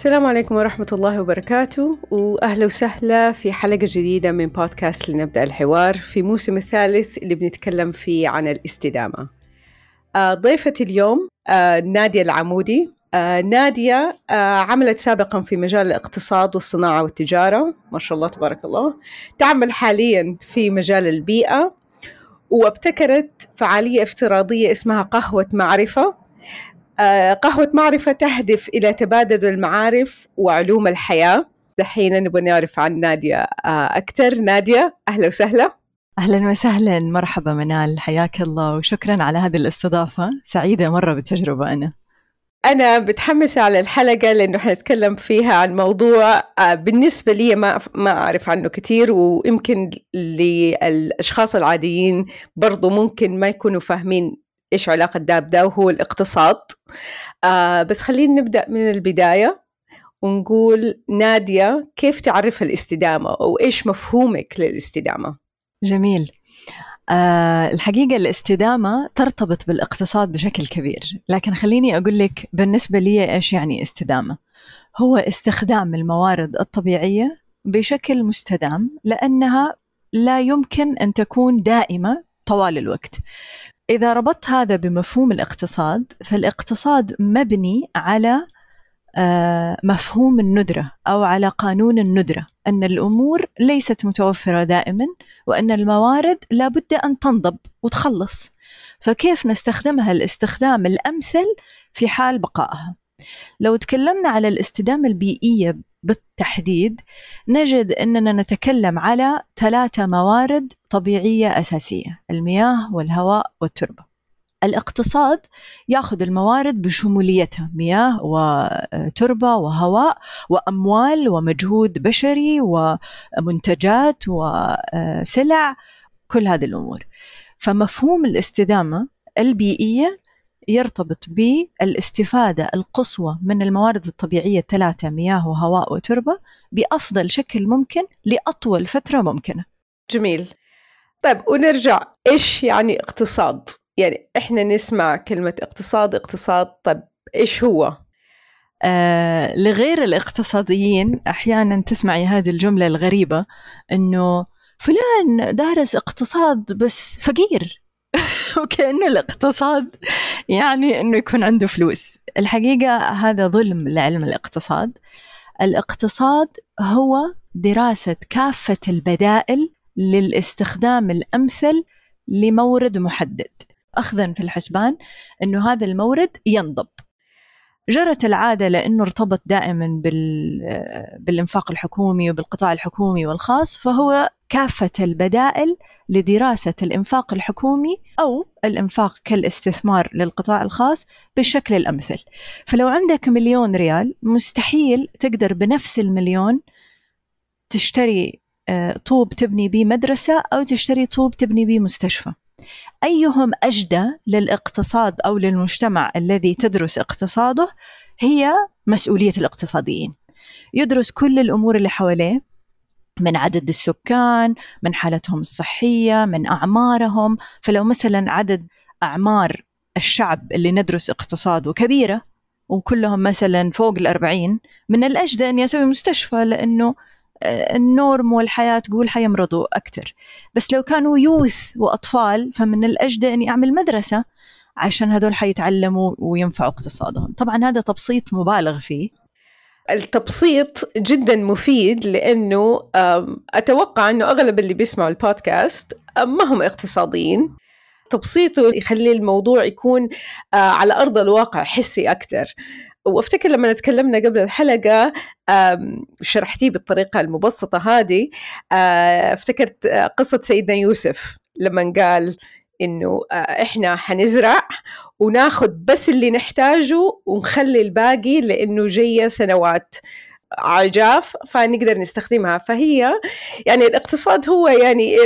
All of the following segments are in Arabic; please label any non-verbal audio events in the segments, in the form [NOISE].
السلام عليكم ورحمة الله وبركاته وأهلا وسهلا في حلقة جديدة من بودكاست لنبدأ الحوار في موسم الثالث اللي بنتكلم فيه عن الاستدامة. آه، ضيفة اليوم آه، نادية العمودي. آه، نادية عملت سابقا في مجال الاقتصاد والصناعة والتجارة ما شاء الله تبارك الله. تعمل حاليا في مجال البيئة وابتكرت فعالية افتراضية اسمها قهوة معرفة. قهوة معرفة تهدف إلى تبادل المعارف وعلوم الحياة. دحين نبغى نعرف عن نادية آه، أكثر. نادية أهلا وسهلا. أهلا وسهلا. مرحبا منال. حياك الله. وشكرا على هذه الاستضافة. سعيدة مرة بالتجربة أنا. أنا متحمسة على الحلقة لأنه حنتكلم فيها عن موضوع آه، بالنسبة لي ما ما أعرف عنه كثير. ويمكن للأشخاص العاديين برضو ممكن ما يكونوا فاهمين إيش علاقة ده بده وهو الاقتصاد. آه بس خلينا نبدأ من البداية ونقول نادية كيف تعرف الاستدامة؟ أو إيش مفهومك للاستدامة؟ جميل. أه الحقيقة الاستدامة ترتبط بالاقتصاد بشكل كبير. لكن خليني أقول لك بالنسبة لي إيش يعني استدامة. هو استخدام الموارد الطبيعية بشكل مستدام لأنها لا يمكن أن تكون دائمة طوال الوقت. إذا ربطت هذا بمفهوم الاقتصاد فالاقتصاد مبني على آه، مفهوم الندرة أو على قانون الندرة أن الأمور ليست متوفرة دائما وأن الموارد لابد أن تنضب وتخلص. فكيف نستخدمها؟ الاستخدام الأمثل في حال بقائها. لو تكلمنا على الاستدامة البيئية بالتحديد نجد أننا نتكلم على ثلاثة موارد طبيعية أساسية المياه والهواء والتربة. الاقتصاد ياخذ الموارد بشموليتها مياه وتربة وهواء وأموال ومجهود بشري ومنتجات وسلع كل هذه الأمور. فمفهوم الاستدامة البيئية يرتبط بالاستفادة القصوى من الموارد الطبيعية الثلاثة مياه وهواء وتربة بأفضل شكل ممكن لأطول فترة ممكنة جميل طيب ونرجع إيش يعني اقتصاد؟ يعني إحنا نسمع كلمة اقتصاد اقتصاد طيب إيش هو؟ آه لغير الاقتصاديين أحيانا تسمعي هذه الجملة الغريبة إنه فلان دارس اقتصاد بس فقير [LAUGHS] وكأنه الاقتصاد يعني إنه يكون عنده فلوس. الحقيقة هذا ظلم لعلم الاقتصاد. الاقتصاد هو دراسة كافة البدائل للاستخدام الأمثل لمورد محدد. اخذا في الحسبان إنه هذا المورد ينضب. جرت العادة لإنه ارتبط دائما بالإنفاق الحكومي وبالقطاع الحكومي والخاص فهو كافة البدائل لدراسة الإنفاق الحكومي أو الإنفاق كالاستثمار للقطاع الخاص بالشكل الأمثل. فلو عندك مليون ريال مستحيل تقدر بنفس المليون تشتري آه، طوب تبني به مدرسة أو تشتري طوب تبني به مستشفى. أيهم أجدى للاقتصاد أو للمجتمع الذي تدرس اقتصاده هي مسؤولية الاقتصاديين. يدرس كل الأمور اللي حواليه من عدد السكان من حالتهم الصحية من أعمارهم. فلو مثلا عدد أعمار الشعب اللي ندرس اقتصاده كبيرة وكلهم مثلا فوق الأربعين من الأجدى أني أسوي مستشفى لأنه آه، النورم والحياة تقول حيمرضوا أكثر. بس لو كانوا يوث وأطفال فمن الأجدى أني أعمل مدرسة عشان هذول حيتعلموا وينفعوا اقتصادهم. طبعا هذا تبسيط مبالغ فيه. التبسيط جدا مفيد لأنه أتوقع أنه أغلب اللي بيسمعوا البودكاست ما هم اقتصاديين. تبسيطه يخلي الموضوع يكون آه، على أرض الواقع حسي أكثر. وأفتكر لما تكلمنا قبل الحلقة شرحتيه بالطريقة المبسطة هذه آه، افتكرت آه، قصة سيدنا يوسف لما قال إنه آه، إحنا حنزرع وناخذ بس اللي نحتاجه ونخلي الباقي لإنه جاية سنوات عجاف فنقدر نستخدمها. فهي يعني الاقتصاد هو يعني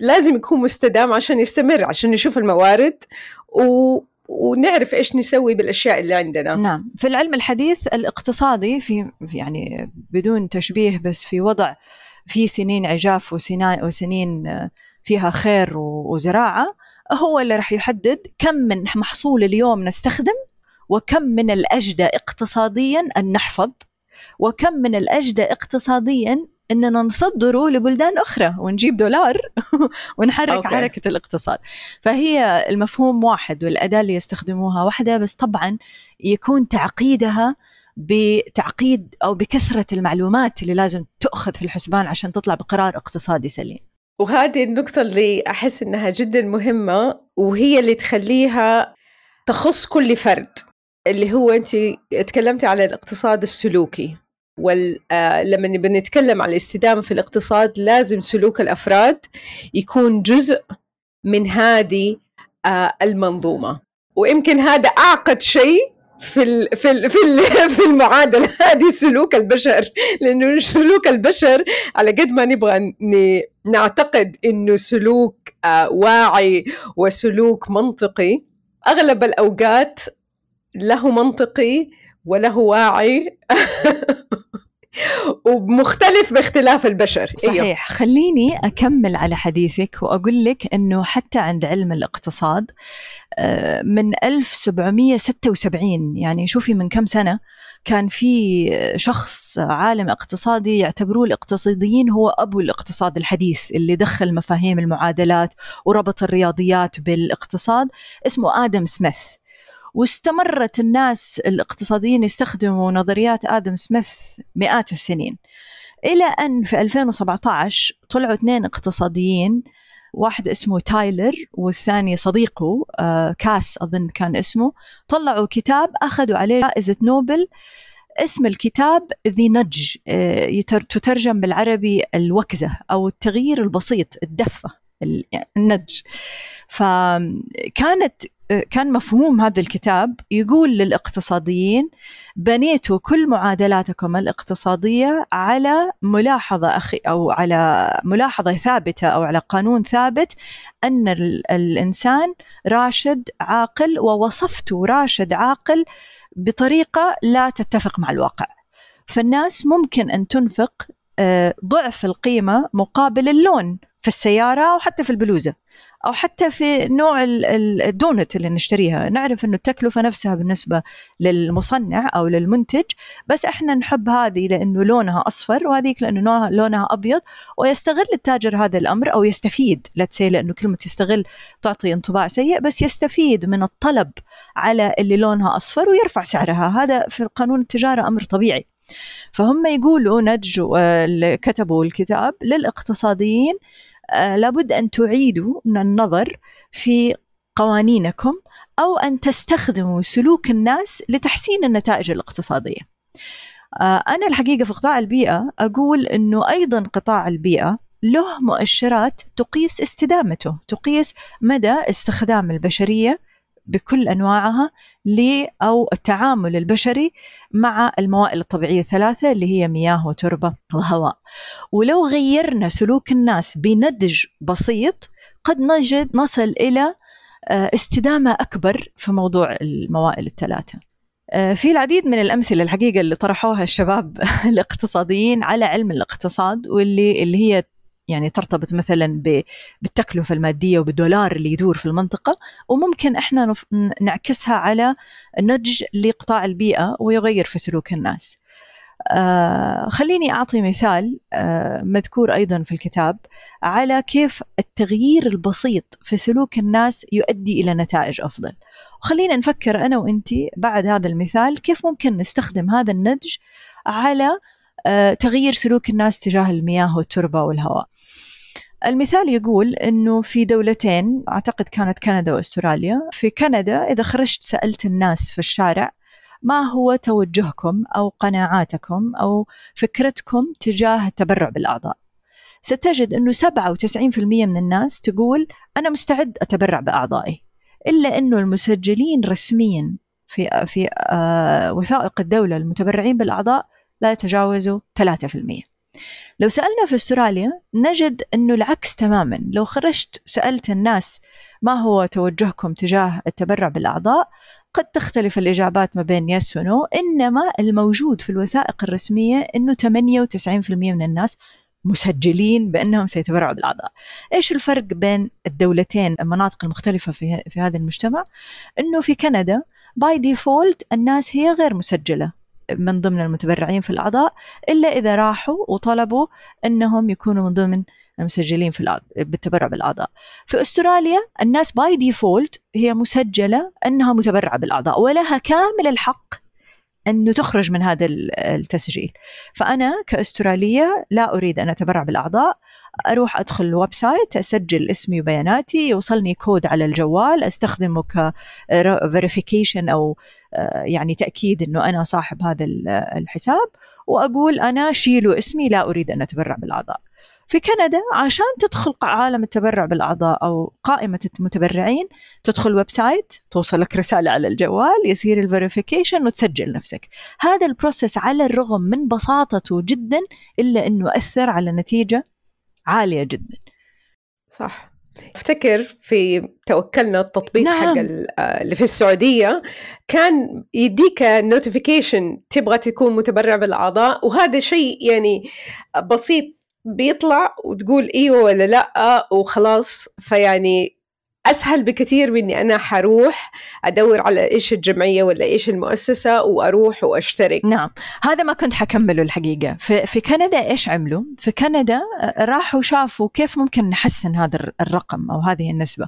لازم يكون مستدام عشان يستمر عشان نشوف الموارد و ونعرف إيش نسوي بالأشياء اللي عندنا. نعم. في العلم الحديث الاقتصادي في يعني بدون تشبيه بس في وضع في سنين عجاف وسنين فيها خير وزراعة هو اللي راح يحدد كم من محصول اليوم نستخدم وكم من الأجدى اقتصاديا أن نحفظ وكم من الأجدى اقتصاديا أننا نصدره لبلدان أخرى ونجيب دولار [LAUGHS] ونحرك أوكي. حركة الاقتصاد فهي المفهوم واحد والأداة اللي يستخدموها واحدة بس طبعا يكون تعقيدها بتعقيد أو بكثرة المعلومات اللي لازم تؤخذ في الحسبان عشان تطلع بقرار اقتصادي سليم وهذه النقطة اللي أحس إنها جدا مهمة وهي اللي تخليها تخص كل فرد اللي هو أنت تكلمتي على الاقتصاد السلوكي ولما آه بنتكلم عن الاستدامة في الاقتصاد لازم سلوك الأفراد يكون جزء من هذه آه المنظومة. ويمكن هذا أعقد شيء في ال في ال في ال [LAUGHS] في المعادلة. [LAUGHS] هذه سلوك البشر. لأنه سلوك البشر على قد ما نبغى نعتقد إنه سلوك آه واعي وسلوك منطقي أغلب الأوقات له منطقي وله واعي. [LAUGHS] ومختلف باختلاف البشر. صحيح. إيوه. خليني أكمل على حديثك وأقول لك أنه حتى عند علم الاقتصاد آه، من 1776 يعني شوفي من كم سنة كان في شخص عالم اقتصادي يعتبروه الاقتصاديين هو أبو الاقتصاد الحديث اللي دخل مفاهيم المعادلات وربط الرياضيات بالاقتصاد اسمه آدم سميث. واستمرت الناس الاقتصاديين يستخدموا نظريات آدم سميث مئات السنين. إلى أن في 2017 طلعوا اثنين اقتصاديين واحد اسمه تايلر والثاني صديقه آه، كاس أظن كان اسمه طلعوا كتاب أخذوا عليه جائزة نوبل اسم الكتاب ذي نج آه، تترجم بالعربي الوكزة أو التغيير البسيط الدفة يعني النج. فكانت كان مفهوم هذا الكتاب يقول للاقتصاديين بنيتوا كل معادلاتكم الاقتصادية على ملاحظة أخي أو على ملاحظة ثابتة أو على قانون ثابت أن الإنسان راشد عاقل ووصفته راشد عاقل بطريقة لا تتفق مع الواقع. فالناس ممكن أن تنفق آه، ضعف القيمة مقابل اللون في السيارة أو حتى في البلوزة. أو حتى في نوع الدونت اللي نشتريها. نعرف إنه التكلفة نفسها بالنسبة للمصنع أو للمنتج بس إحنا نحب هذه لأنه لونها أصفر وهذيك لأنه لونها أبيض ويستغل التاجر هذا الأمر أو يستفيد. لا لأنه كلمه يستغل تعطي انطباع سيء بس يستفيد من الطلب على اللي لونها أصفر ويرفع سعرها. هذا في قانون التجارة أمر طبيعي. فهم يقولوا نج كتبوا الكتاب للإقتصاديين آه، لابد أن تعيدوا من النظر في قوانينكم أو أن تستخدموا سلوك الناس لتحسين النتائج الاقتصادية. آه، أنا الحقيقة في قطاع البيئة أقول أنه أيضا قطاع البيئة له مؤشرات تقيس استدامته تقيس مدى استخدام البشرية بكل أنواعها ل أو التعامل البشري مع الموائل الطبيعية الثلاثة اللي هي مياه وتربة وهواء. ولو غيرنا سلوك الناس بنضج بسيط قد نجد نصل إلى آه، استدامة أكبر في موضوع الموائل الثلاثة. آه، في العديد من الأمثلة الحقيقة اللي طرحوها الشباب [LAUGHS] الاقتصاديين على علم الاقتصاد واللي اللي هي يعني ترتبط مثلا بالتكلفة المادية وبالدولار اللي يدور في المنطقة وممكن إحنا نعكسها على نضج لقطاع البيئة ويغير في سلوك الناس. آه خليني أعطي مثال آه مذكور أيضا في الكتاب على كيف التغيير البسيط في سلوك الناس يؤدي إلى نتائج أفضل. وخلينا نفكر أنا وإنتي بعد هذا المثال كيف ممكن نستخدم هذا النضج على آه، تغيير سلوك الناس تجاه المياه والتربة والهواء. المثال يقول إنه في دولتين أعتقد كانت كندا وأستراليا في كندا إذا خرجت سألت الناس في الشارع ما هو توجهكم أو قناعاتكم أو فكرتكم تجاه التبرع بالأعضاء؟ ستجد إنه 97% من الناس تقول أنا مستعد أتبرع بأعضائي إلا إنه المسجلين رسميا في في آه وثائق الدولة المتبرعين بالأعضاء لا يتجاوزوا 3% لو سألنا في أستراليا نجد أنه العكس تماما لو خرجت سألت الناس ما هو توجهكم تجاه التبرع بالأعضاء قد تختلف الإجابات ما بين يس ونو إنما الموجود في الوثائق الرسمية أنه 98% من الناس مسجلين بأنهم سيتبرعوا بالأعضاء. إيش الفرق بين الدولتين المناطق المختلفة في في هذا المجتمع؟ إنه في كندا by default الناس هي غير مسجلة من ضمن المتبرعين في الأعضاء إلا إذا راحوا وطلبوا إنهم يكونوا من ضمن المسجلين في الأعضاء بالتبرع بالأعضاء. في أستراليا الناس by default هي مسجلة إنها متبرعة بالأعضاء ولها كامل الحق أنه تخرج من هذا التسجيل. فأنا كأسترالية لا أريد أن أتبرع بالأعضاء. أروح أدخل ال website أسجل اسمي وبياناتي يوصلني كود على الجوال أستخدمه ك verification أو آه، يعني تأكيد أنه أنا صاحب هذا الحساب. وأقول أنا شيلوا اسمي لا أريد أن أتبرع بالأعضاء. في كندا عشان تدخل عالم التبرع بالأعضاء أو قائمة المتبرعين تدخل website توصل لك رسالة على الجوال يصير ال verification وتسجل نفسك. هذا ال process على الرغم من بساطته جدا إلا إنه اثر على نتيجة عالية جدا. صح. افتكر في توكلنا التطبيق نعم. حق اللي في السعودية كان يديك نوتيفيكيشن تبغى تكون متبرع بالأعضاء وهذا شيء يعني بسيط بيطلع وتقول إيوه ولا لأ وخلاص. فيعني أسهل بكثير من اني أنا حروح أدور على إيش الجمعية ولا إيش المؤسسة وأروح وأشترك. نعم. هذا ما كنت حكمله الحقيقة. في في كندا إيش عملوا؟ في كندا آه، راحوا شافوا كيف ممكن نحسن هذا الرقم أو هذه النسبة.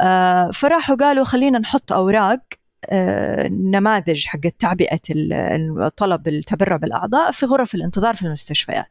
آه، فراحوا قالوا خلينا نحط أوراق آه، نماذج حق تعبئة الطلب التبرع بالأعضاء في غرف الانتظار في المستشفيات.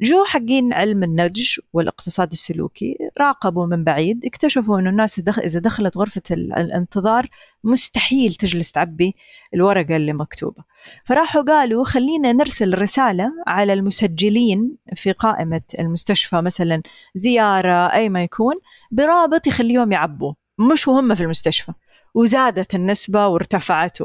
جو حقين علم النضج والاقتصاد السلوكي راقبوا من بعيد اكتشفوا إنه الناس إذا دخلت غرفة الانتظار مستحيل تجلس تعبي الورقة اللي مكتوبة. فراحوا قالوا خلينا نرسل رسالة على المسجلين في قائمة المستشفى مثلا زيارة أي ما يكون برابط يخليهم يعبوا مش وهم في المستشفى. وزادت النسبة وارتفعت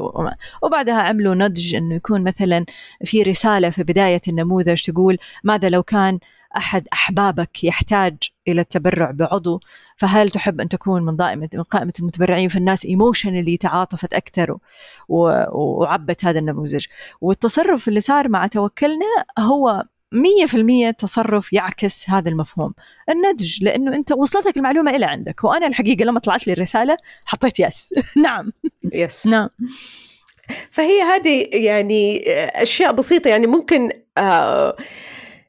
وبعدها عملوا نضج أنه يكون مثلا في رسالة في بداية النموذج تقول ماذا لو كان أحد أحبابك يحتاج إلى التبرع بعضو؟ فهل تحب أن تكون من ضائمة من قائمة المتبرعين؟ فالناس ايموشنالي تعاطفت أكثر وعبت هذا النموذج. والتصرف اللي صار مع توكلنا هو مية في المية تصرف يعكس هذا المفهوم. النضج لأنه أنت وصلتك المعلومة إلى عندك وأنا الحقيقة لما طلعت لي الرسالة حطيت يس [LAUGHS] نعم. يس نعم. فهي هذه يعني أشياء بسيطة يعني ممكن آه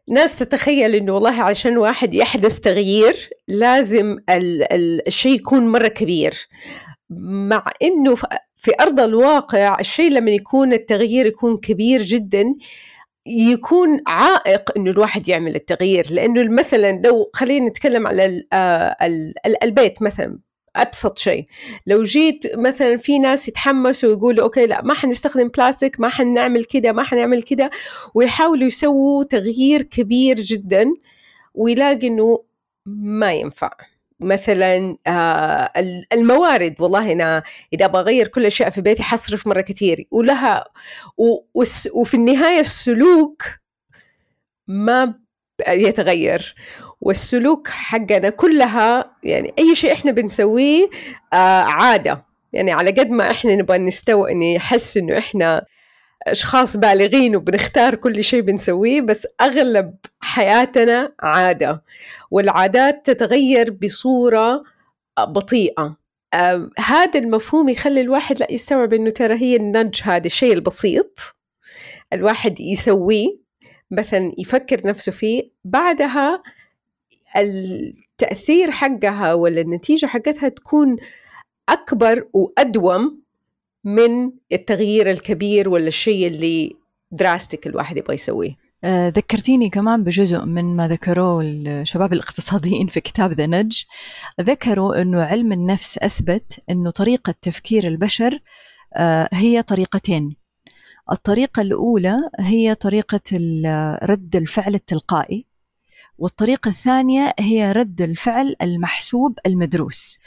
ناس تتخيل إنه والله عشان واحد يحدث تغيير لازم ال ال الشيء يكون مرة كبير. مع إنه في أرض الواقع الشيء لما يكون التغيير يكون كبير جدا يكون عائق إنه الواحد يعمل التغيير. لأنه مثلا لو خلينا نتكلم على آه، البيت مثلا أبسط شيء. لو جيت مثلا في ناس يتحمسوا ويقولوا أوكي لا ما حنستخدم بلاستيك ما حنعمل كده ما حنعمل كده ويحاولوا يسووا تغيير كبير جدا ويلاقي إنه ما ينفع. مثلا آه الموارد والله أنا إذا أبغى أغير كل الاشياء في بيتي حصرف مرة كثير. ولها وفي النهاية السلوك ما يتغير. والسلوك حقنا كلها يعني أي شيء إحنا بنسويه آه عادة. يعني على قد ما إحنا نبغى نستوى نحس إنه إحنا أشخاص بالغين وبنختار كل شيء بنسويه بس أغلب حياتنا عادة والعادات تتغير بصورة بطيئة. هذا المفهوم يخلي الواحد لا يستوعب إنه ترى هي النج هذا الشيء البسيط الواحد يسويه مثلا يفكر نفسه فيه بعدها التأثير حقها ولا النتيجة حقتها تكون أكبر وأدوم من التغيير الكبير ولا الشيء اللي دراستيك الواحد يبغى يسويه؟ آه، ذكرتيني كمان بجزء من ما ذكروه الشباب الاقتصاديين في كتاب ذا نج ذكروا إنه علم النفس أثبت إنه طريقة تفكير البشر آه، هي طريقتين. الطريقة الأولى هي طريقة رد الفعل التلقائي والطريقة الثانية هي رد الفعل المحسوب المدروس.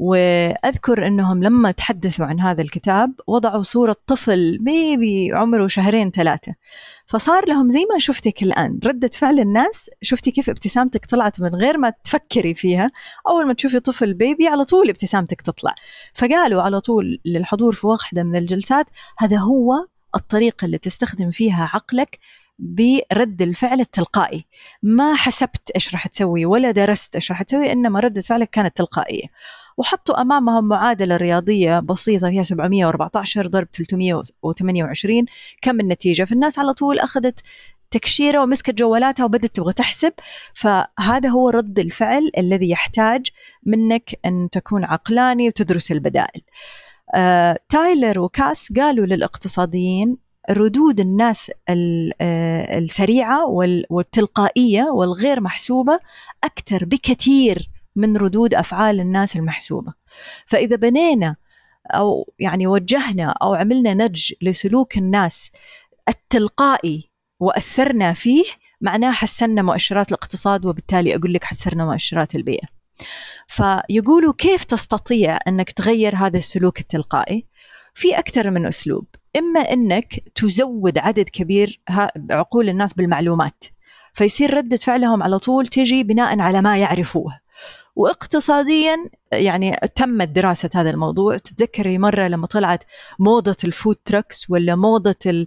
وأذكر إنهم لما تحدثوا عن هذا الكتاب وضعوا صورة طفل بيبي عمره شهرين ثلاثة. فصار لهم زي ما شفتك الآن ردة فعل الناس شفتي كيف ابتسامتك طلعت من غير ما تفكري فيها. أول ما تشوفي طفل بيبي على طول ابتسامتك تطلع. فقالوا على طول للحضور في واحدة من الجلسات هذا هو الطريقة اللي تستخدم فيها عقلك برد الفعل التلقائي. ما حسبت إيش راح تسوي ولا درست إيش راح تسوي إنما ردة فعلك كانت تلقائية. وحطوا أمامهم معادلة رياضية بسيطة فيها 714 ضرب 328 كم النتيجة؟ فالناس على طول أخذت تكشيرة ومسكت جوالاتها وبدت تبغى تحسب. فهذا هو رد الفعل الذي يحتاج منك أن تكون عقلاني وتدرس البدائل. آه، تايلر وكاس قالوا للاقتصاديين ردود الناس آه، السريعة والتلقائية والغير محسوبة أكثر بكثير من ردود أفعال الناس المحسوبة. فإذا بنينا أو يعني وجهنا أو عملنا نج لسلوك الناس التلقائي وأثرنا فيه معناه حسنا مؤشرات الاقتصاد وبالتالي أقول لك حسرنا مؤشرات البيئة. فيقولوا كيف تستطيع أنك تغير هذا السلوك التلقائي؟ في أكثر من أسلوب، إما إنك تزود عدد كبير عقول الناس بالمعلومات فيصير ردة فعلهم على طول تجي بناء على ما يعرفوه. واقتصاديا يعني تمت دراسة هذا الموضوع. تتذكري مرة لما طلعت موضة ال food trucks ولا موضة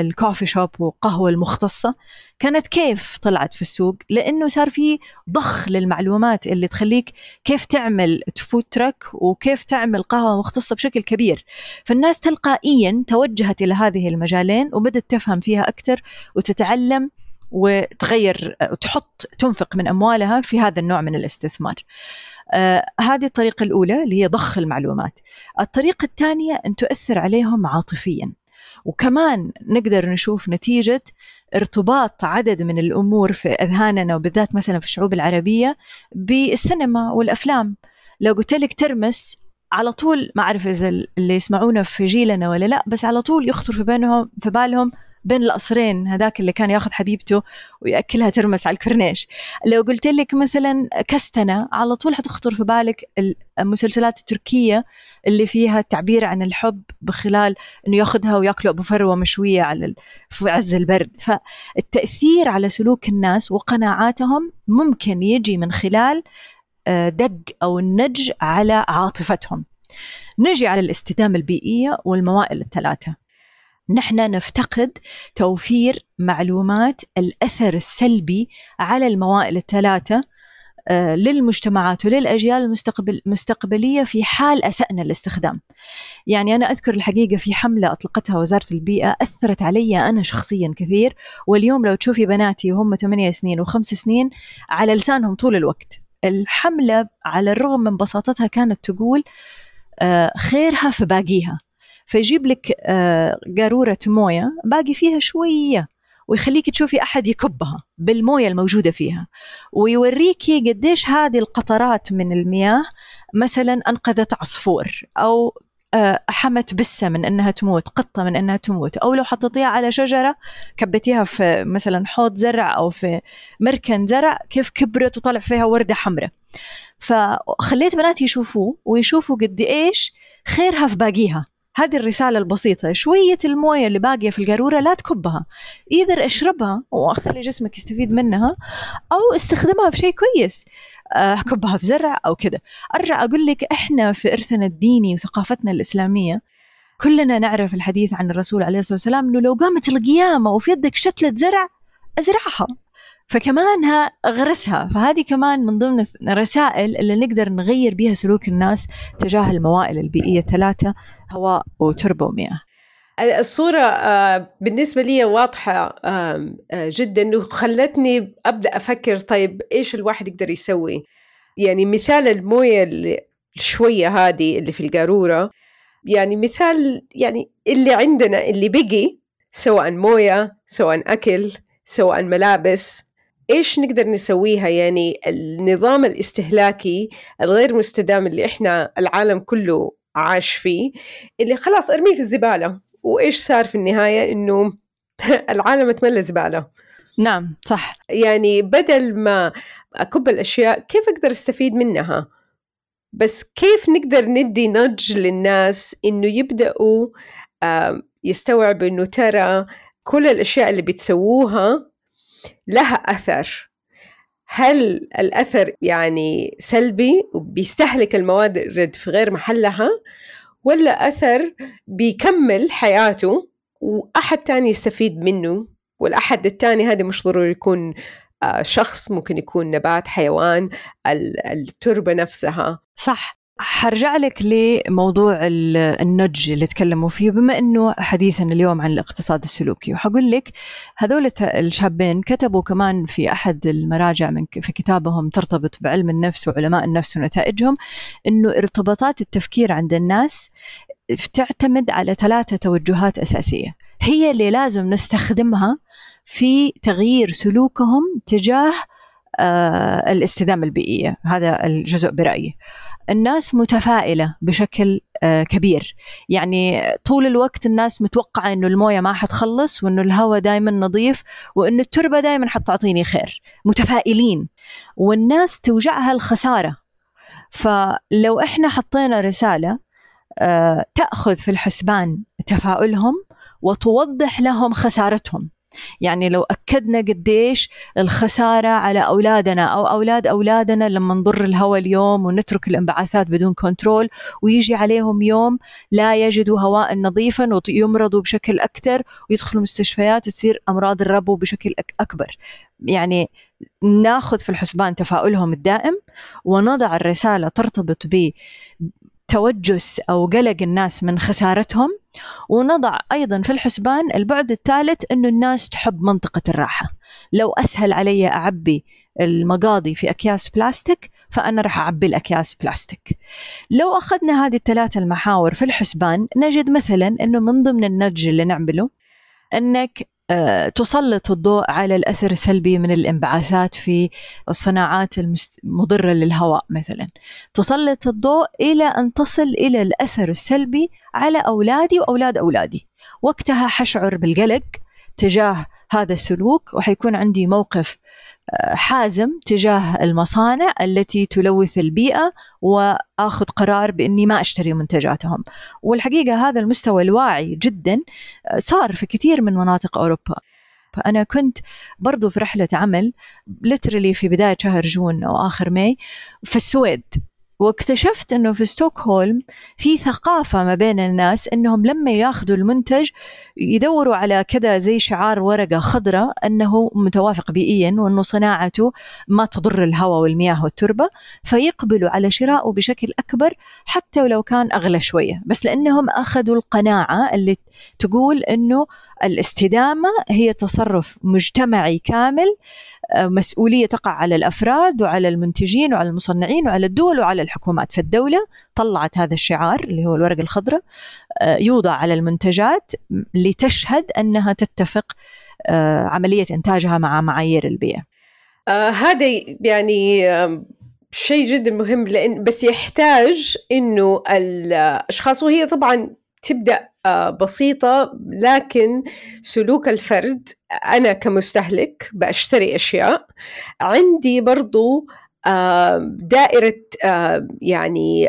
ال coffee shop وقهوة المختصة؟ كانت كيف طلعت في السوق؟ لأنه صار في ضخ للمعلومات اللي تخليك كيف تعمل food truck وكيف تعمل قهوة مختصة بشكل كبير. فالناس تلقائيا توجهت إلى هذه المجالين وبدت تفهم فيها أكثر وتتعلم وتغير وتحط تنفق من أموالها في هذا النوع من الاستثمار. آه هذه الطريقة الأولى اللي هي ضخ المعلومات. الطريقة الثانية أن تؤثر عليهم عاطفيا. وكمان نقدر نشوف نتيجة ارتباط عدد من الأمور في أذهاننا وبالذات مثلا في الشعوب العربية بالسينما والأفلام لو قلت لك ترمس على طول ما أعرف إذا اللي يسمعونا في جيلنا ولا لا بس على طول يخطر في بينهم في بالهم بين القصرين هذاك اللي كان ياخذ حبيبته ويأكلها ترمس على الكورنيش. لو قلت لك مثلا كستنة على طول حتخطر في بالك المسلسلات التركية اللي فيها التعبير عن الحب بخلال إنه ياخذها وياكلوا ابو فروه مشوية على في عز البرد. فالتأثير على سلوك الناس وقناعاتهم ممكن يجي من خلال آه، دق أو النج على عاطفتهم. نجي على الاستدامة البيئية والموائل الثلاثة. نحن نفتقد توفير معلومات الأثر السلبي على الموائل الثلاثة آه، للمجتمعات وللأجيال المستقبل المستقبلية في حال أسأنا الاستخدام. يعني أنا أذكر الحقيقة في حملة أطلقتها وزارة البيئة أثرت علي أنا شخصيا كثير واليوم لو تشوفي بناتي وهم 8 سنين وخمس سنين على لسانهم طول الوقت. الحملة على الرغم من بساطتها كانت تقول آه، خيرها في باقيها فيجيب لك آه، قارورة موية باقي فيها شوية ويخليك تشوفي أحد يكبها بالموية الموجودة فيها ويوريكي قديش هذه القطرات من المياه مثلا أنقذت عصفور أو آه، حمت بسة من أنها تموت قطة من أنها تموت أو لو حطيتيها على شجرة كبتيها في مثلا حوض زرع أو في مركن زرع كيف كبرت وطلع فيها وردة حمراء. فخليت بناتي يشوفوه ويشوفوا قد إيش خيرها في باقيها. هذه الرسالة البسيطة. شوية الموية اللي باقية في القارورة لا تكبها. إذا اشربها وخلي جسمك يستفيد منها أو استخدمها في شيء كويس. آه، كبها في زرع أو كذا. أرجع أقول لك إحنا في إرثنا الديني وثقافتنا الإسلامية كلنا نعرف الحديث عن الرسول عليه الصلاة والسلام أنه لو قامت القيامة وفي يدك شتلة زرع أزرعها. فكمانها غرسها. فهذه كمان من ضمن الرسائل اللي نقدر نغير بها سلوك الناس تجاه الموائل البيئية الثلاثة هواء وتربة ومياه الصورة آه، بالنسبة لي واضحة آه، جدا وخلتني أبدأ أفكر طيب إيش الواحد يقدر يسوي؟ يعني مثال الموية شوية هذه اللي في القارورة يعني مثال يعني اللي عندنا اللي بقي سواء موية سواء أكل سواء ملابس إيش نقدر نسويها؟ يعني النظام الاستهلاكي الغير مستدام اللي إحنا العالم كله عاش فيه اللي خلاص أرميه في الزبالة. وإيش صار في النهاية؟ إنه [LAUGHS] العالم اتملى زبالة. نعم صح. يعني بدل ما أكب الأشياء كيف أقدر أستفيد منها؟ بس كيف نقدر ندي نج للناس إنه يبدأوا يستوعبوا إنه ترى كل الأشياء اللي بتسووها لها أثر. هل الأثر يعني سلبي وبيستهلك الموارد في غير محلها ولا أثر بيكمل حياته وأحد تاني يستفيد منه والأحد الثاني هذا مش ضروري يكون آه، شخص ممكن يكون نبات حيوان التربة نفسها؟ صح. حرجع لك لموضوع النج اللي تكلموا فيه بما إنه حديثنا اليوم عن الاقتصاد السلوكي. وحقول لك هذول الشابين كتبوا كمان في أحد المراجع من في كتابهم ترتبط بعلم النفس وعلماء النفس ونتائجهم إنه ارتباطات التفكير عند الناس تعتمد على ثلاثة توجهات أساسية. هي اللي لازم نستخدمها في تغيير سلوكهم تجاه آه الاستدامة البيئية. هذا الجزء برأيي. الناس متفائلة بشكل آه كبير. يعني طول الوقت الناس متوقعة أنه الموية ما حتخلص وأنه الهواء دائما نظيف وأنه التربة دائما حتعطيني خير. متفائلين. والناس توجعها الخسارة. فلو إحنا حطينا رسالة آه تأخذ في الحسبان تفاؤلهم وتوضح لهم خسارتهم. يعني لو أكدنا قديش الخسارة على أولادنا أو أولاد أولادنا لما نضر الهواء اليوم ونترك الانبعاثات بدون كنترول ويجي عليهم يوم لا يجدوا هواء نظيفا ويمرضوا بشكل أكثر ويدخلوا مستشفيات وتصير أمراض الربو بشكل أكبر. يعني ناخذ في الحسبان تفاؤلهم الدائم ونضع الرسالة ترتبط ب توجس أو قلق الناس من خسارتهم ونضع أيضا في الحسبان البعد الثالث إنه الناس تحب منطقة الراحة. لو أسهل علي أعبي المقاضي في أكياس بلاستيك فأنا راح أعبي الأكياس بلاستيك. لو أخذنا هذه الثلاثه المحاور في الحسبان نجد مثلا إنه من ضمن النج اللي نعمله إنك تسلط الضوء على الأثر السلبي من الانبعاثات في الصناعات المضرة للهواء مثلا. تسلط الضوء إلى أن تصل إلى الأثر السلبي على أولادي وأولاد أولادي. وقتها حشعر بالقلق تجاه هذا السلوك وحيكون عندي موقف حازم تجاه المصانع التي تلوث البيئة وآخذ قرار بإني ما أشتري منتجاتهم. والحقيقة هذا المستوى الواعي جدا صار في كثير من مناطق أوروبا. فأنا كنت برضو في رحلة عمل literally في بداية شهر June أو آخر May في السويد. واكتشفت إنه في ستوكهولم في ثقافة ما بين الناس إنهم لما ياخذوا المنتج يدوروا على كذا زي شعار ورقة خضراء أنه متوافق بيئيا وإنه صناعته ما تضر الهواء والمياه والتربة فيقبلوا على شرائه بشكل أكبر حتى ولو كان أغلى شوية. بس لأنهم أخذوا القناعة اللي تقول إنه الاستدامة هي تصرف مجتمعي كامل مسؤولية تقع على الأفراد وعلى المنتجين وعلى المصنعين وعلى الدول وعلى الحكومات. فالدولة طلعت هذا الشعار اللي هو الورقة الخضراء آه، يوضع على المنتجات لتشهد أنها تتفق آه، عملية إنتاجها مع معايير البيئة. آه هذا يعني شيء جدا مهم لأن بس يحتاج إنه الأشخاص وهي طبعا تبدأ آه، بسيطة لكن سلوك الفرد أنا كمستهلك بشتري أشياء. عندي برضو دائرة يعني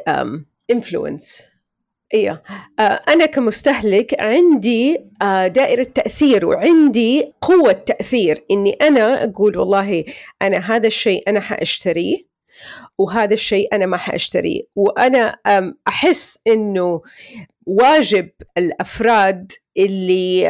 انفلونس أيوه أنا كمستهلك عندي آه، دائرة تأثير وعندي قوة تأثير. إني أنا أقول والله أنا هذا الشيء أنا حاشتريه وهذا الشيء أنا ما حاشتريه وأنا أحس إنه واجب الأفراد اللي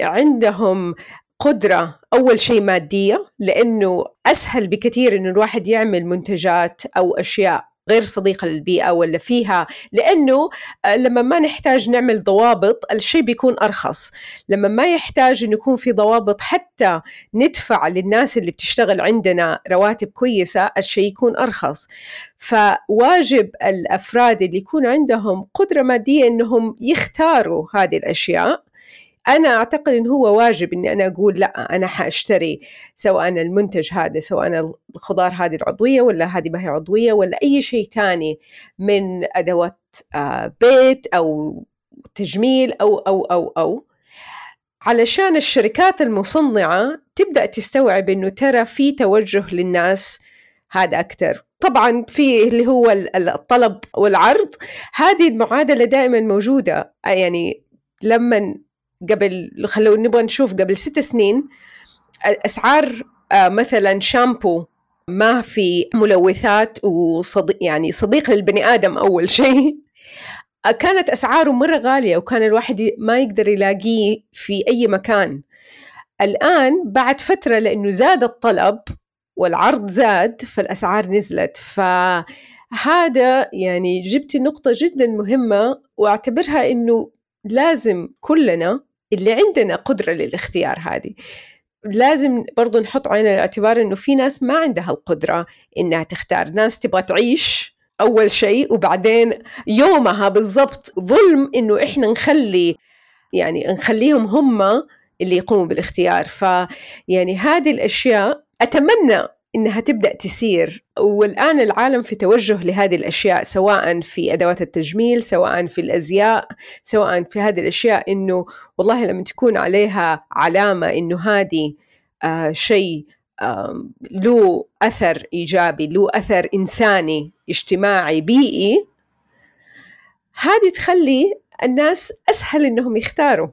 عندهم قدرة أول شيء مادية لأنه أسهل بكثير إنه الواحد يعمل منتجات أو أشياء غير صديقة للبيئة ولا فيها لأنه آه، لما ما نحتاج نعمل ضوابط الشيء بيكون أرخص. لما ما يحتاج أن يكون في ضوابط حتى ندفع للناس اللي بتشتغل عندنا رواتب كويسة الشيء يكون أرخص. فواجب الأفراد اللي يكون عندهم قدرة مادية أنهم يختاروا هذه الأشياء. أنا أعتقد انه هو واجب إني أنا أقول لا أنا حأشتري سواء المنتج هذا سواء الخضار هذه العضوية ولا هذه ما هي عضوية ولا أي شيء ثاني من أدوات آه، بيت أو تجميل أو أو أو أو. علشان الشركات المصنعة تبدأ تستوعب إنه ترى في توجه للناس هذا أكثر طبعا في اللي هو الطلب والعرض هذه المعادلة دائما موجودة. يعني لما قبل خلونا نبغى نشوف قبل ست سنين أسعار آه، مثلا شامبو ما في ملوثات وصديق يعني صديق للبني آدم أول شيء. [LAUGHS] كانت أسعاره مرة غالية وكان الواحد ما يقدر يلاقيه في أي مكان. الآن بعد فترة لأنه زاد الطلب والعرض زاد فالأسعار نزلت. فهذا يعني جبتي نقطة جدا مهمة وأعتبرها إنه لازم كلنا اللي عندنا قدرة للاختيار هذه. لازم برضو نحط عين الاعتبار إنه في ناس ما عندها القدرة إنها تختار. ناس تبغى تعيش أول شيء وبعدين يومها بالضبط ظلم إنه إحنا نخلي يعني نخليهم هم اللي يقوموا بالاختيار. فيعني هذه الأشياء أتمنى إنها تبدأ تسير. والآن العالم في توجه لهذه الأشياء سواء في أدوات التجميل سواء في الأزياء سواء في هذه الأشياء إنه والله لما تكون عليها علامة إنه هذه آه شيء آه له أثر إيجابي له أثر إنساني اجتماعي بيئي هذه تخلي الناس أسهل إنهم يختاروا.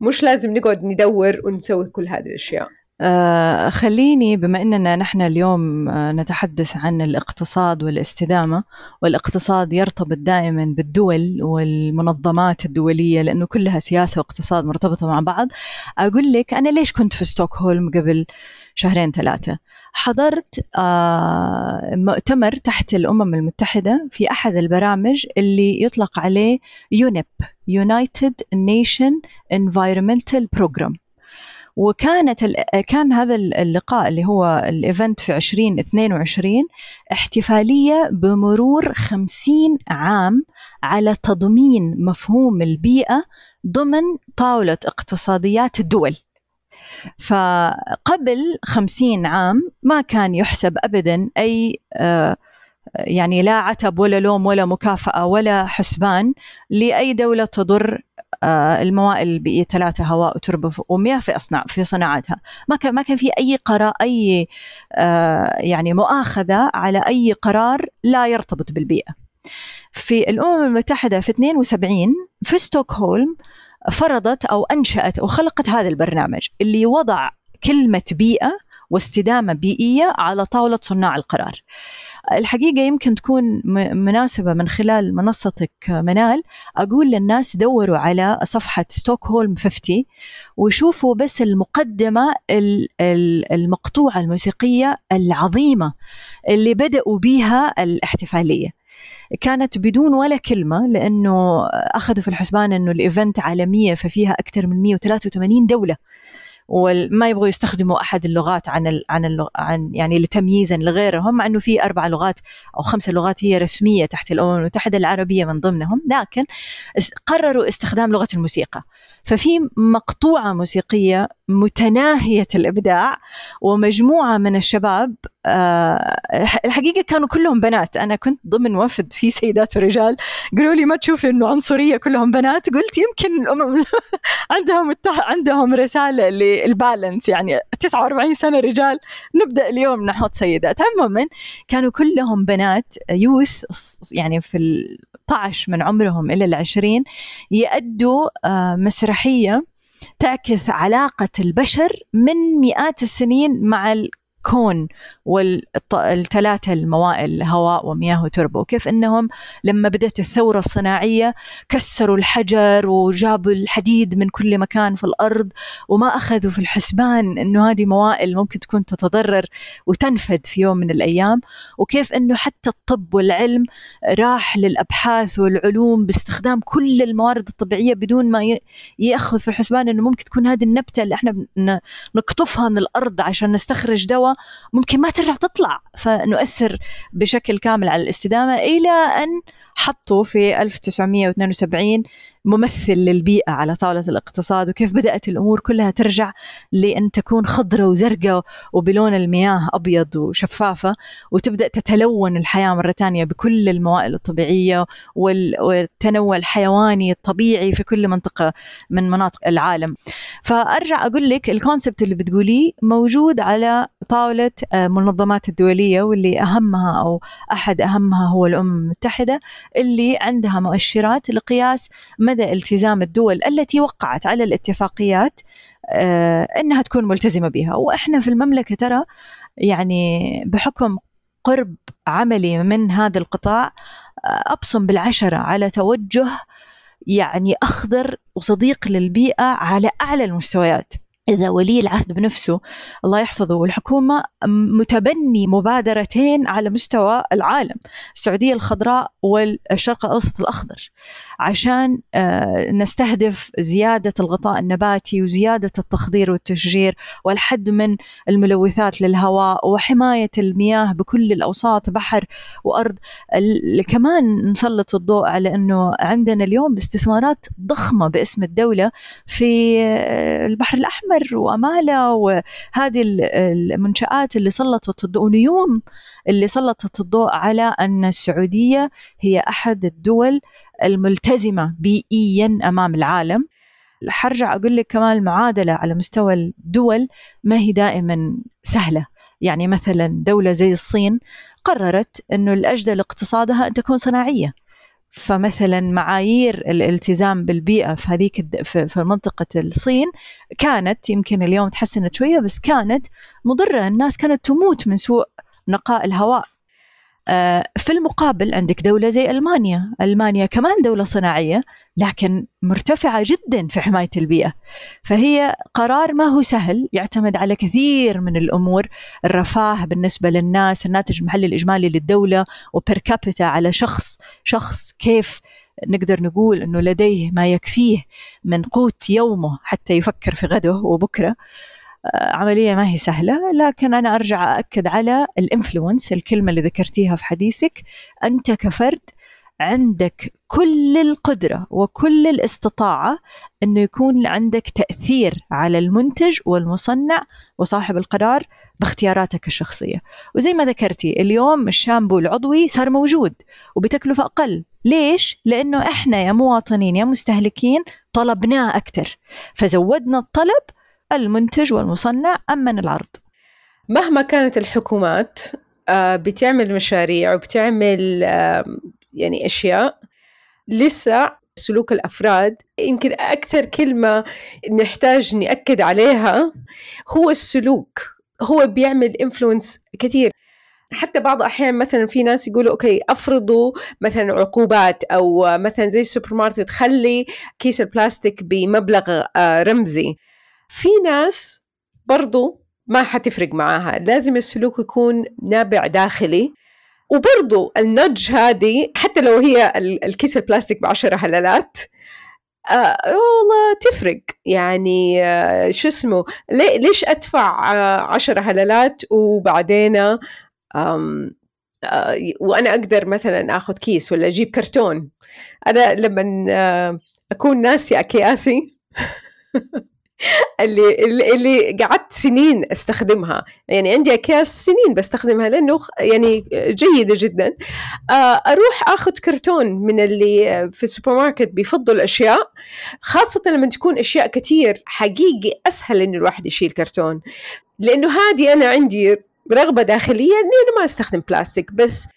مش لازم نقعد ندور ونسوي كل هذه الأشياء. آه خليني بما أننا نحن اليوم آه نتحدث عن الاقتصاد والاستدامة والاقتصاد يرتبط دائما بالدول والمنظمات الدولية لأنه كلها سياسة واقتصاد مرتبطة مع بعض. أقول لك أنا ليش كنت في ستوكهولم قبل شهرين ثلاثة؟ حضرت آه مؤتمر تحت الأمم المتحدة في أحد البرامج اللي يطلق عليه يونيب United Nation Environmental Program. وكانت كان هذا اللقاء اللي هو الايفنت في 2022 احتفالية بمرور 50 عام على تضمين مفهوم البيئة ضمن طاولة اقتصاديات الدول. فقبل خمسين عام ما كان يحسب أبدا أي آه، يعني لا عتب ولا لوم ولا مكافأة ولا حسبان لأي دولة تضر الموائل البيئية ثلاثة هواء وتربة ومياه في أصنع في صناعتها ما كان ما كان في أي قرار أي آه، يعني مؤاخذة على أي قرار لا يرتبط بالبيئة في الأمم المتحدة في 72 في ستوكهولم فرضت أو أنشأت أو خلقت هذا البرنامج اللي وضع كلمة بيئة واستدامة بيئية على طاولة صناع القرار. الحقيقة يمكن تكون مناسبة من خلال منصتك منال. أقول للناس دوروا على صفحة ستوكهولم 50 وشوفوا بس المقدمة المقطوعة الموسيقية العظيمة اللي بدأوا بها الاحتفالية. كانت بدون ولا كلمة لأنه أخذوا في الحسبان أنه الإيفنت عالمية ففيها أكثر من 183 دولة. وما يبغوا يستخدموا أحد اللغات عن ال عن اللغ عن يعني لتمييزا لغيرهم مع إنه في أربع لغات أو خمس لغات هي رسمية تحت الأمم المتحدة العربية من ضمنهم لكن قرروا استخدام لغة الموسيقى. ففي مقطوعة موسيقية متناهية الإبداع ومجموعة من الشباب آه الحقيقة كانوا كلهم بنات. أنا كنت ضمن وفد في سيدات ورجال. قالوا لي ما تشوفي إنه عنصرية كلهم بنات. قلت يمكن الامم [LAUGHS] عندهم عندهم رسالة للبالانس. يعني 49 سنة رجال. نبدأ اليوم نحط سيدات. عموما كانوا كلهم بنات. يوث يعني في ال 12 من عمرهم إلى العشرين يأدوا آه مسرحية تعكس علاقة البشر من مئات السنين مع الكون والثلاثة الموائل هواء ومياه وتربة. وكيف أنهم لما بدأت الثورة الصناعية كسروا الحجر وجابوا الحديد من كل مكان في الأرض وما أخذوا في الحسبان أنه هذه موائل ممكن تكون تتضرر وتنفد في يوم من الأيام. وكيف أنه حتى الطب والعلم راح للأبحاث والعلوم باستخدام كل الموارد الطبيعية بدون ما يأخذ في الحسبان أنه ممكن تكون هذه النبتة اللي إحنا نقطفها من الأرض عشان نستخرج دواء ممكن ما ترجع تطلع. فنؤثر بشكل كامل على الاستدامة إلى أن حطوا في 1972 ممثل للبيئة على طاولة الاقتصاد وكيف بدأت الأمور كلها ترجع لأن تكون خضرة وزرقاء وبلون المياه أبيض وشفافة وتبدأ تتلون الحياة مرة ثانية بكل الموائل الطبيعية والتنوع الحيواني الطبيعي في كل منطقة من مناطق العالم. فأرجع أقول لك الكونسبت اللي بتقوليه موجود على طاولة آه، الدولية واللي أهمها أو أحد أهمها هو الأمم المتحدة اللي عندها مؤشرات لقياس مدى التزام الدول التي وقعت على الاتفاقيات آه، إنها تكون ملتزمة بها. وإحنا في المملكة ترى يعني بحكم قرب عملي من هذا القطاع آه، أبصم بالعشرة على توجه يعني أخضر وصديق للبيئة على أعلى المستويات. إذا ولي العهد بنفسه الله يحفظه. والحكومة متبني مبادرتين على مستوى العالم السعودية الخضراء والشرق الأوسط الأخضر عشان آه، نستهدف زيادة الغطاء النباتي وزيادة التخضير والتشجير والحد من الملوثات للهواء وحماية المياه بكل الأوساط بحر وأرض. كمان نسلط الضوء على أنه عندنا اليوم استثمارات ضخمة باسم الدولة في آه، البحر الأحمر. وأمالة وهذه المنشآت اللي سلطت الضوء ونيوم اللي سلطت الضوء على أن السعودية هي أحد الدول الملتزمة بيئيا أمام العالم. حرجع أقول لك كمان المعادلة على مستوى الدول ما هي دائما سهلة. يعني مثلا دولة زي الصين قررت أنه الأجدى لاقتصادها أن تكون صناعية. فمثلا معايير الالتزام بالبيئة في هذيك في منطقة الصين كانت يمكن اليوم تحسنت شوية بس كانت مضرة. الناس كانت تموت من سوء نقاء الهواء. في المقابل عندك دولة زي ألمانيا. ألمانيا كمان دولة صناعية لكن مرتفعة جدا في حماية البيئة. فهي قرار ما هو سهل يعتمد على كثير من الأمور. الرفاه بالنسبة للناس الناتج المحلي الإجمالي للدولة وبر كابيتا على شخص شخص كيف نقدر نقول أنه لديه ما يكفيه من قوت يومه حتى يفكر في غده وبكرة. آه، عملية ما هي سهلة لكن أنا أرجع أأكد على الإنفلونس الكلمة اللي ذكرتيها في حديثك. أنت كفرد عندك كل القدرة وكل الاستطاعة أنه يكون عندك تأثير على المنتج والمصنع وصاحب القرار باختياراتك الشخصية. وزي ما ذكرتي اليوم الشامبو العضوي صار موجود وبتكلفة أقل. ليش؟ لأنه إحنا يا مواطنين يا مستهلكين طلبناه أكثر. فزودنا الطلب المنتج والمصنع أمن العرض. مهما كانت الحكومات آه، بتعمل مشاريع وبتعمل يعني أشياء لسه سلوك الأفراد. يمكن أكثر كلمة نحتاج نأكد عليها هو السلوك. هو بيعمل influence كثير. حتى بعض الأحيان مثلا في ناس يقولوا okay أفرضوا مثلا عقوبات أو مثلا زي السوبر ماركت خلي كيس البلاستيك بمبلغ آه، رمزي. في ناس برضو ما حتفرق معاها. لازم السلوك يكون نابع داخلي. وبرضو النج هذه حتى لو هي الكيس البلاستيك بعشرة هلالات آه والله تفرق. يعني آه شو اسمه لي ليش أدفع آه عشرة هلالات وبعدين آه وأنا أقدر مثلا آخذ كيس ولا أجيب كرتون؟ أنا لما آه أكون ناسي أكياسي. [LAUGHS] اللي اللي قعدت سنين أستخدمها. يعني عندي أكياس سنين بستخدمها لأنه يعني جيدة جدا. آه، أروح آخذ كرتون من اللي في السوبر ماركت بيفضوا الأشياء خاصة لما تكون أشياء كثير حقيقي أسهل إن الواحد يشيل كرتون. لأنه هذه أنا عندي رغبة داخلية إني أنا ما أستخدم بلاستيك بس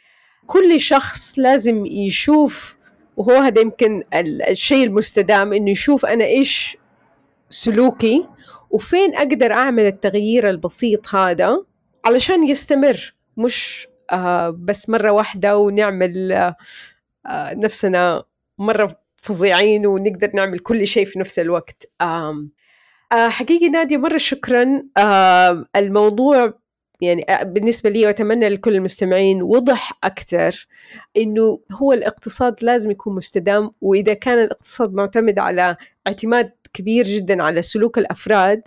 كل شخص لازم يشوف وهو هذا يمكن الشيء المستدام إنه يشوف أنا إيش سلوكي وفين أقدر أعمل التغيير البسيط هذا؟ علشان يستمر مش آه بس مرة واحدة ونعمل آه نفسنا مرة فظيعين ونقدر نعمل كل شيء في نفس الوقت. آه آه حقيقي نادية مرة شكرا. آه الموضوع يعني آه، بالنسبة لي وأتمنى لكل المستمعين وضح أكثر إنه هو الاقتصاد لازم يكون مستدام وإذا كان الاقتصاد معتمد على اعتماد كبير جدا على سلوك الأفراد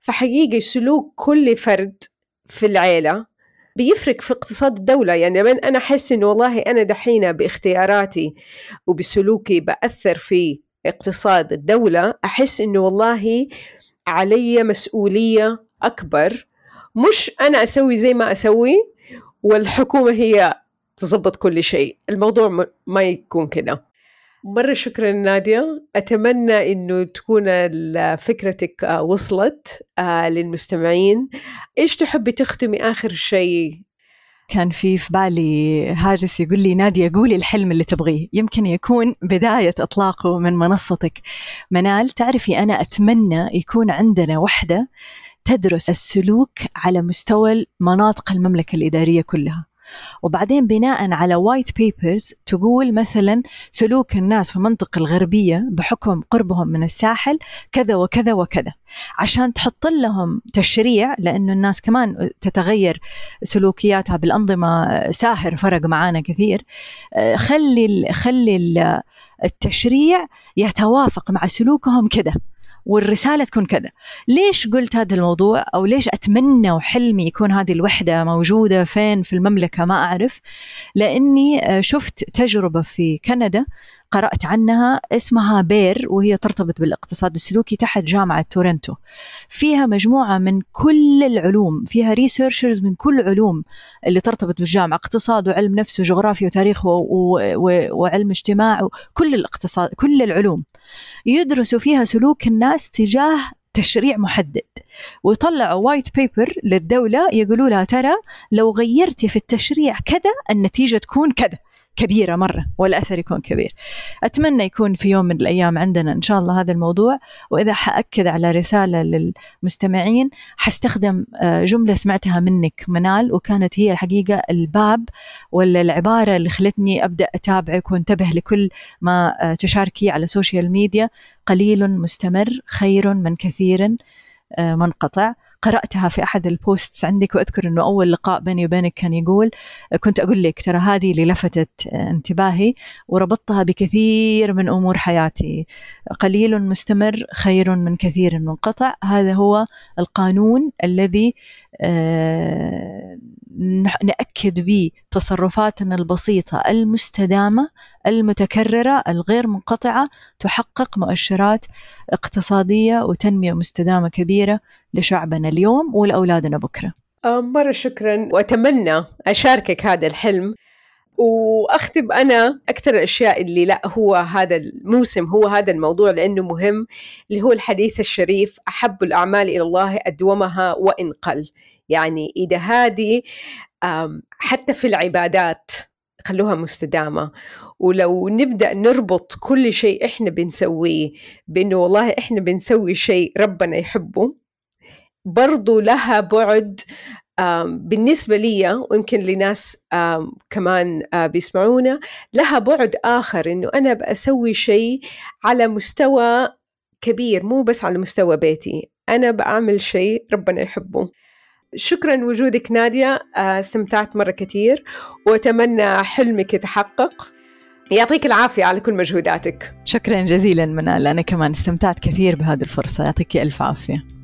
فحقيقي سلوك كل فرد في العيلة بيفرق في اقتصاد الدولة. يعني من أنا أحس إنه والله أنا دحين باختياراتي وبسلوكي بأثر في اقتصاد الدولة أحس إنه والله علي مسؤولية أكبر. مش أنا أسوي زي ما أسوي والحكومة هي تظبط كل شيء. الموضوع ما يكون كذا مرة شكرا نادية. أتمنى أنه تكون فكرتك آه، وصلت آه، للمستمعين. إيش تحبي تختمي آخر شيء؟ كان في في بالي هاجس يقول لي نادية قولي الحلم اللي تبغيه. يمكن يكون بداية إطلاقه من منصتك. منال تعرفي أنا أتمنى يكون عندنا وحدة تدرس السلوك على مستوى مناطق المملكة الإدارية كلها. وبعدين بناء على white papers تقول مثلا سلوك الناس في المنطقة الغربية بحكم قربهم من الساحل كذا وكذا وكذا. عشان تحط لهم تشريع لأنه الناس كمان تتغير سلوكياتها بالأنظمة ساهر فرق معانا كثير خلي خلي التشريع يتوافق مع سلوكهم كذا. والرسالة تكون كذا. ليش قلت هذا الموضوع؟ أو ليش أتمنى وحلمي يكون هذه الوحدة موجودة فين في المملكة؟ ما أعرف. لأني شفت تجربة في كندا قرأت عنها اسمها بير وهي ترتبط بالاقتصاد السلوكي تحت جامعة تورنتو. فيها مجموعة من كل العلوم فيها researchers من كل علوم اللي ترتبط بالجامعة اقتصاد وعلم نفس وجغرافيا وتاريخ و... و... وعلم اجتماع وكل الاقتصاد كل العلوم. يدرسوا فيها سلوك الناس تجاه تشريع محدد. ويطلعوا white paper للدولة يقولوا لها ترى لو غيرتي في التشريع كذا النتيجة تكون كذا. كبيرة مرة والأثر يكون كبير. أتمنى يكون في يوم من الأيام عندنا إن شاء الله هذا الموضوع وإذا حأكد على رسالة للمستمعين حستخدم آه، جملة سمعتها منك منال وكانت هي الحقيقة الباب ولا العبارة اللي خلتني أبدأ أتابعك وانتبه لكل ما آه، تشاركي على ال social media قليل مستمر خير من كثير آه، منقطع. قرأتها في أحد البوستس عندك وأذكر أنه أول لقاء بيني وبينك كان يقول كنت أقول لك ترى هذه اللي لفتت انتباهي وربطتها بكثير من أمور حياتي. قليل مستمر خير من كثير منقطع. هذا هو القانون الذي آه، نأكد به تصرفاتنا البسيطة المستدامة المتكررة الغير منقطعة تحقق مؤشرات اقتصادية وتنمية مستدامة كبيرة. لشعبنا اليوم ولأولادنا بكرة. آه، مرة شكرا. وأتمنى أشاركك هذا الحلم. وأختم أنا أكثر الأشياء اللي لا هو هذا الموسم هو هذا الموضوع لأنه مهم اللي هو الحديث الشريف أحب الأعمال إلى الله أدومها وإن قل. يعني إذا هذه حتى في العبادات خلوها مستدامة. ولو نبدأ نربط كل شيء إحنا بنسويه بأنه والله إحنا بنسوي شيء ربنا يحبه برضو لها بعد بالنسبة لي ويمكن لناس كمان آه، بيسمعونا لها بعد آخر إنه أنا بأسوي شيء على مستوى كبير مو بس على مستوى بيتي. أنا بعمل شيء ربنا يحبه. شكرا وجودك نادية آه، استمتعت مرة كثير وأتمنى حلمك يتحقق. يعطيك العافية على كل مجهوداتك. شكرا جزيلا منال أنا كمان استمتعت كثير بهذه الفرصة. يعطيك ألف عافية.